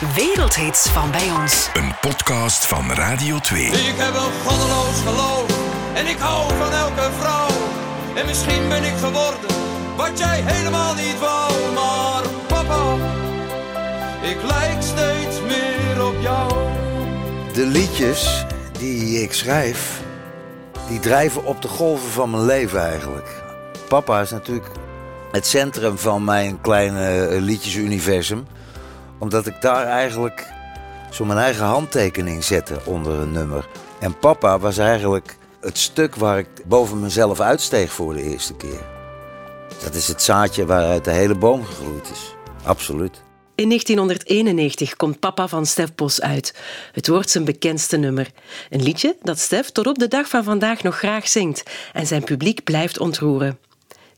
Wereldhits van bij ons. Een podcast van Radio 2. Ik heb een goddeloos geloof en ik hou van elke vrouw. En misschien ben ik geworden wat jij helemaal niet wou. Maar papa, ik lijk steeds meer op jou. De liedjes die ik schrijf, die drijven op de golven van mijn leven eigenlijk. Papa is natuurlijk het centrum van mijn kleine eh, liedjesuniversum. Omdat ik daar eigenlijk zo mijn eigen handtekening zette onder een nummer. En papa was eigenlijk het stuk waar ik boven mezelf uitsteeg voor de eerste keer. Dat is het zaadje waaruit de hele boom gegroeid is. Absoluut. In 1991 komt Papa van Stef Bos uit. Het wordt zijn bekendste nummer. Een liedje dat Stef tot op de dag van vandaag nog graag zingt en zijn publiek blijft ontroeren.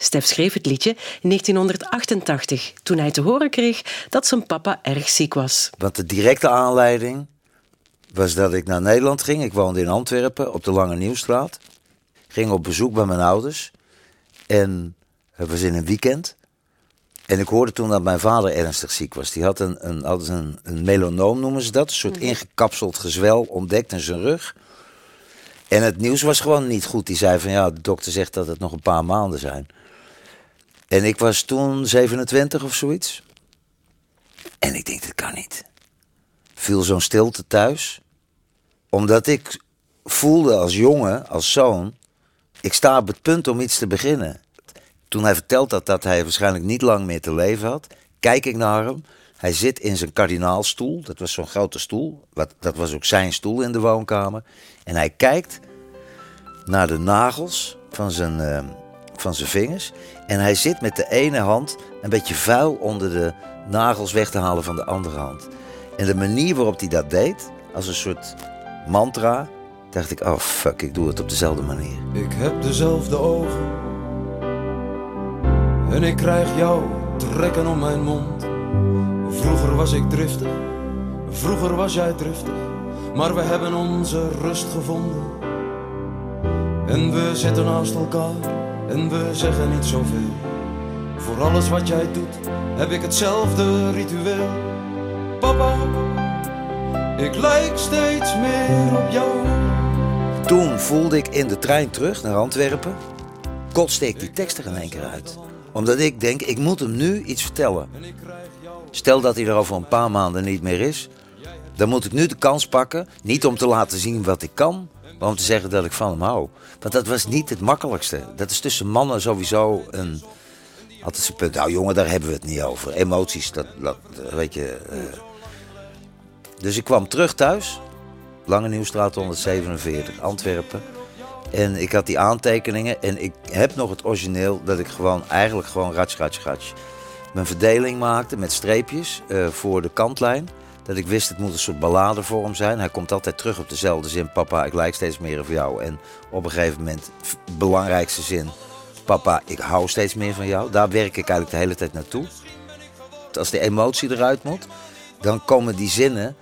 Stef schreef het liedje in 1988, toen hij te horen kreeg dat zijn papa erg ziek was. Want de directe aanleiding was dat ik naar Nederland ging. Ik woonde in Antwerpen op de Lange Nieuwstraat. Ging op bezoek bij mijn ouders. En het was in een weekend. En ik hoorde toen dat mijn vader ernstig ziek was. Die had een, een, had een, een melanoom, noemen ze dat. Een soort ingekapseld gezwel ontdekt in zijn rug. En het nieuws was gewoon niet goed. Die zei van ja, de dokter zegt dat het nog een paar maanden zijn. En ik was toen 27 of zoiets. En ik denk, dat kan niet. Viel zo'n stilte thuis. Omdat ik voelde als jongen, als zoon... ik sta op het punt om iets te beginnen. Toen hij vertelt dat, dat hij waarschijnlijk niet lang meer te leven had... kijk ik naar hem. Hij zit in zijn kardinaalstoel. Dat was zo'n grote stoel. Wat, dat was ook zijn stoel in de woonkamer. En hij kijkt naar de nagels van zijn, eh, van zijn vingers. En hij zit met de ene hand een beetje vuil onder de nagels weg te halen van de andere hand. En de manier waarop hij dat deed, als een soort mantra, dacht ik: oh fuck, ik doe het op dezelfde manier. Ik heb dezelfde ogen en ik krijg jou trekken om mijn mond. Vroeger was ik driftig, vroeger was jij driftig, maar we hebben onze rust gevonden. En we zitten naast elkaar en we zeggen niet zoveel. Voor alles wat jij doet heb ik hetzelfde ritueel. Papa, ik lijk steeds meer op jou. Toen voelde ik in de trein terug naar Antwerpen, kotste ik die tekst er in één keer uit. Omdat ik denk, ik moet hem nu iets vertellen. Stel dat hij er over een paar maanden niet meer is, dan moet ik nu de kans pakken, niet om te laten zien wat ik kan, maar om te zeggen dat ik van hem hou. Want dat was niet het makkelijkste. Dat is tussen mannen sowieso een. Altijd zijn punt. Nou jongen, daar hebben we het niet over. Emoties, dat, dat weet je. eh. Dus ik kwam terug thuis. Lange Nieuwstraat 147, Antwerpen. En ik had die aantekeningen. En ik heb nog het origineel dat ik gewoon, eigenlijk gewoon ratsch, ratsch, ratsch. Mijn verdeling maakte met streepjes eh, voor de kantlijn. Dat ik wist, het moet een soort balladevorm zijn. Hij komt altijd terug op dezelfde zin. Papa, ik lijk steeds meer op jou. En op een gegeven moment, belangrijkste zin. Papa, ik hou steeds meer van jou. Daar werk ik eigenlijk de hele tijd naartoe. Als de emotie eruit moet, dan komen die zinnen,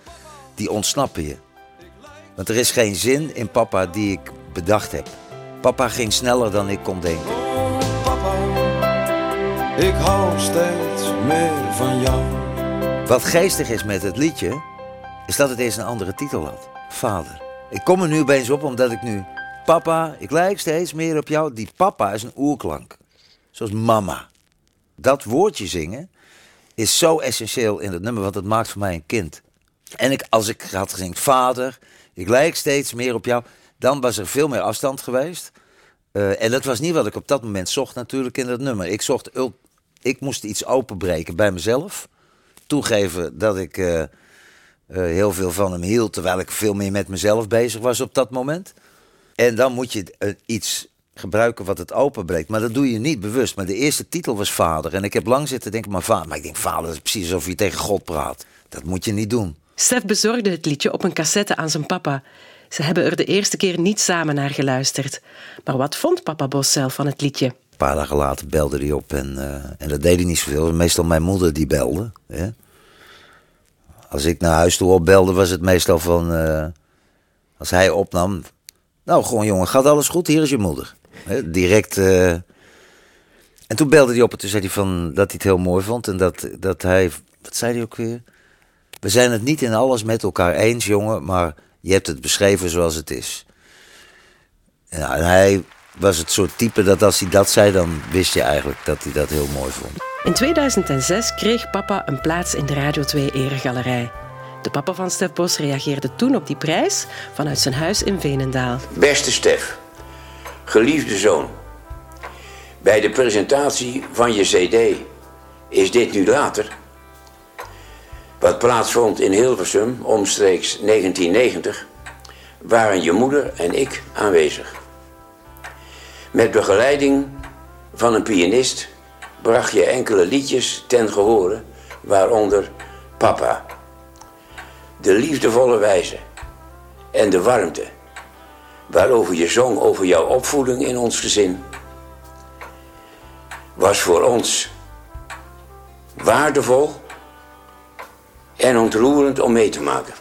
die ontsnappen je. Want er is geen zin in papa die ik bedacht heb. Papa ging sneller dan ik kon denken. Oh, papa, ik hou steeds meer van jou. Wat geestig is met het liedje, is dat het eerst een andere titel had. Vader. Ik kom er nu opeens op omdat ik nu... Papa, ik lijk steeds meer op jou. Die papa is een oerklank. Zoals mama. Dat woordje zingen is zo essentieel in het nummer, want het maakt voor mij een kind. En ik, als ik had gezegd, vader, ik lijk steeds meer op jou... dan was er veel meer afstand geweest. Eh, en dat was niet wat ik op dat moment zocht natuurlijk in dat nummer. Ik, zocht, ik moest iets openbreken bij mezelf toegeven dat ik eh, eh, heel veel van hem hield, terwijl ik veel meer met mezelf bezig was op dat moment. En dan moet je eh, iets gebruiken wat het openbreekt. Maar dat doe je niet bewust. Maar de eerste titel was vader. En ik heb lang zitten denken, maar vader. Maar ik denk, vader, dat is precies alsof je tegen God praat. Dat moet je niet doen. Stef bezorgde het liedje op een cassette aan zijn papa. Ze hebben er de eerste keer niet samen naar geluisterd. Maar wat vond papa Bos zelf van het liedje? Paar dagen later belde hij op en, eh, en dat deed hij niet zoveel. Meestal mijn moeder die belde. Hè. Als ik naar huis toe opbelde, was het meestal van... eh, als hij opnam... Nou, gewoon jongen, gaat alles goed? Hier is je moeder. Hè, direct... eh. En toen belde hij op en toen zei hij van, dat hij het heel mooi vond. En dat, dat hij... Wat zei hij ook weer? We zijn het niet in alles met elkaar eens, jongen, maar je hebt het beschreven zoals het is. En hij was het soort type dat als hij dat zei, dan wist je eigenlijk dat hij dat heel mooi vond. In 2006 kreeg papa een plaats in de Radio 2 Eregalerij. De papa van Stef Bos reageerde toen op die prijs vanuit zijn huis in Venendaal. Beste Stef, geliefde zoon. Bij de presentatie van je CD is dit nu later. Wat plaatsvond in Hilversum omstreeks 1990, waren je moeder en ik aanwezig. Met begeleiding van een pianist bracht je enkele liedjes ten gehore, waaronder Papa. De liefdevolle wijze en de warmte waarover je zong over jouw opvoeding in ons gezin, was voor ons waardevol en ontroerend om mee te maken.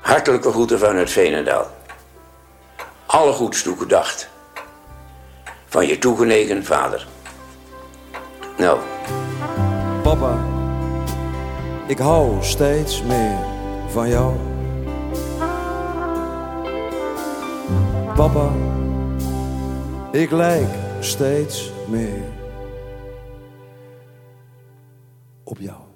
Hartelijke groeten vanuit Veenendaal. Alle goeds toegedacht. Van je toegenegen vader. Nou, Papa, ik hou steeds meer van jou. Papa, ik lijk steeds meer op jou.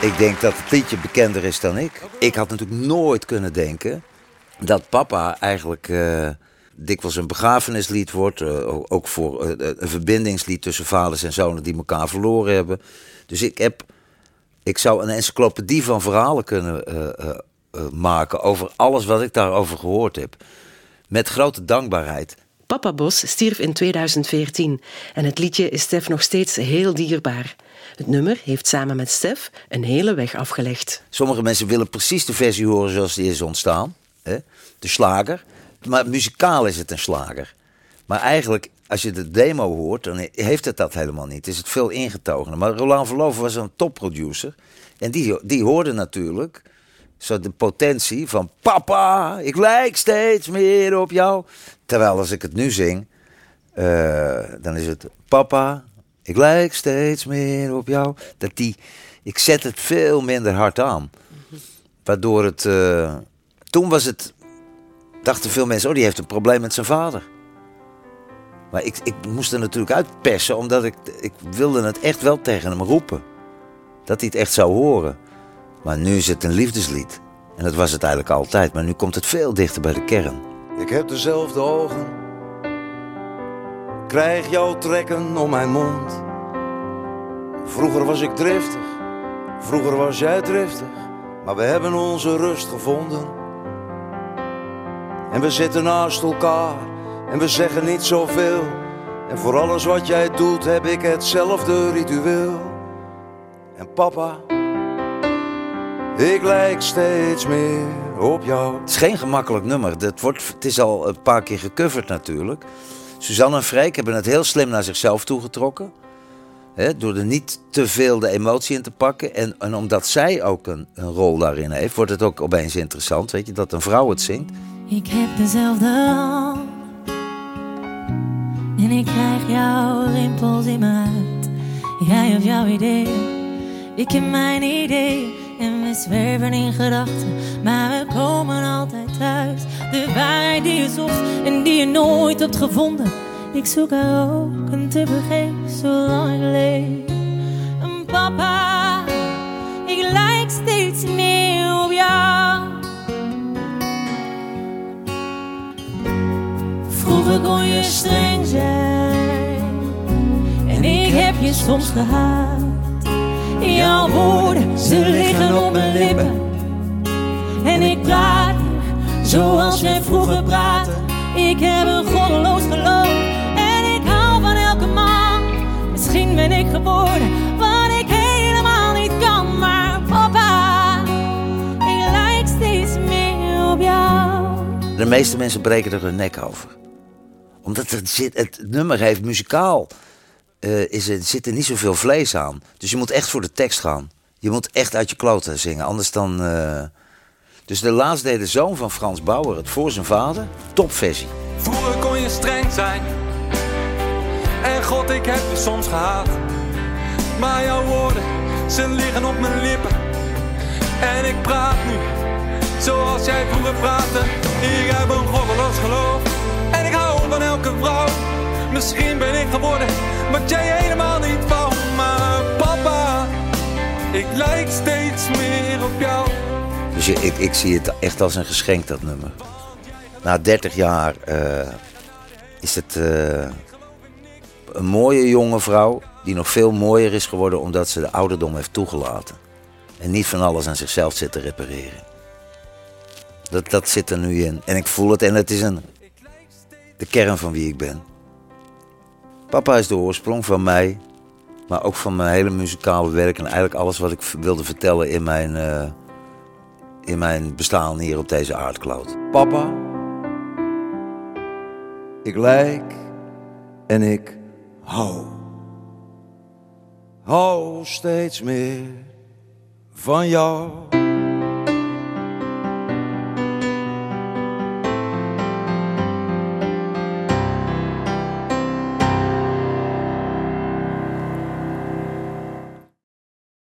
Ik denk dat het liedje bekender is dan ik. Ik had natuurlijk nooit kunnen denken dat papa eigenlijk eh, dikwijls een begrafenislied wordt. eh, ook voor eh, een verbindingslied tussen vaders en zonen die elkaar verloren hebben. Dus ik heb. Ik zou een encyclopedie van verhalen kunnen maken over alles wat ik daarover gehoord heb. Met grote dankbaarheid. Papa Bos stierf in 2014 en het liedje is Stef nog steeds heel dierbaar. Het nummer heeft samen met Stef een hele weg afgelegd. Sommige mensen willen precies de versie horen zoals die is ontstaan. Hè? De slager. Maar muzikaal is het een slager. Maar eigenlijk, als je de demo hoort, dan heeft het dat helemaal niet. Is het veel ingetogener. Maar Roland Verloven was een topproducer. En die, die hoorde natuurlijk zo de potentie van... Papa, ik lijk steeds meer op jou. Terwijl als ik het nu zing, eh, dan is het... Papa, ik lijk steeds meer op jou. Dat die, ik zet het veel minder hard aan. Waardoor het... eh, toen was het... Dachten veel mensen, oh die heeft een probleem met zijn vader. Maar ik, ik moest er natuurlijk uitpersen, omdat ik, ik wilde het echt wel tegen hem roepen. Dat hij het echt zou horen. Maar nu is het een liefdeslied. En dat was het eigenlijk altijd. Maar nu komt het veel dichter bij de kern. Ik heb dezelfde ogen. Krijg jouw trekken om mijn mond. Vroeger was ik driftig, vroeger was jij driftig. Maar we hebben onze rust gevonden. En we zitten naast elkaar en we zeggen niet zoveel. En voor alles wat jij doet heb ik hetzelfde ritueel. En papa, ik lijk steeds meer op jou. Het is geen gemakkelijk nummer. Het, wordt, het is al een paar keer gecoverd natuurlijk. Suzanne en Freek hebben het heel slim naar zichzelf toegetrokken. Hè, door er niet te veel de emotie in te pakken. En, en omdat zij ook een, een rol daarin heeft, wordt het ook opeens interessant. Weet je, dat een vrouw het zingt. Ik heb dezelfde hand. En ik krijg jouw rimpels in mijn huid. Jij hebt jouw idee, ik heb mijn idee. En we zwerven in gedachten, maar we komen altijd thuis. De waarheid die je zocht en die je nooit hebt gevonden. Ik zoek haar ook en te vergeefs zolang ik leef. Papa, ik lijk steeds meer op jou. Vroeger kon je streng zijn en ik heb je soms gehaat. Jouw woorden, ze liggen op mijn lippen en ik praat zoals jij vroeger praatte. Ik heb een goddeloos geloof en ik hou van elke man. Misschien ben ik geboren wat ik helemaal niet kan, maar papa, ik lijk steeds meer op jou. De meeste mensen breken er hun nek over. Omdat het, zit, het nummer heeft muzikaal. eh, is er, zit er niet zoveel vlees aan. Dus je moet echt voor de tekst gaan. Je moet echt uit je kloten zingen. Anders dan. eh, Dus de laatst deed de zoon van Frans Bauer het voor zijn vader. Topversie. Vroeger kon je streng zijn En God, ik heb je soms gehaat. Maar jouw woorden, ze liggen op mijn lippen. En ik praat nu, zoals jij vroeger praatte. Ik heb een goddeloos geloof. En ik hou van elke vrouw. Misschien ben ik geworden wat jij Ik, zie het echt als een geschenk, dat nummer. Na 30 jaar eh, is het eh, een mooie jonge vrouw... die nog veel mooier is geworden omdat ze de ouderdom heeft toegelaten. En niet van alles aan zichzelf zit te repareren. Dat, dat zit er nu in. En ik voel het en het is een, de kern van wie ik ben. Papa is de oorsprong van mij, maar ook van mijn hele muzikale werk... en eigenlijk alles wat ik wilde vertellen in mijn... eh, in mijn bestaan hier op deze aardkloot. Papa, ik lijk en ik hou. Hou steeds meer van jou.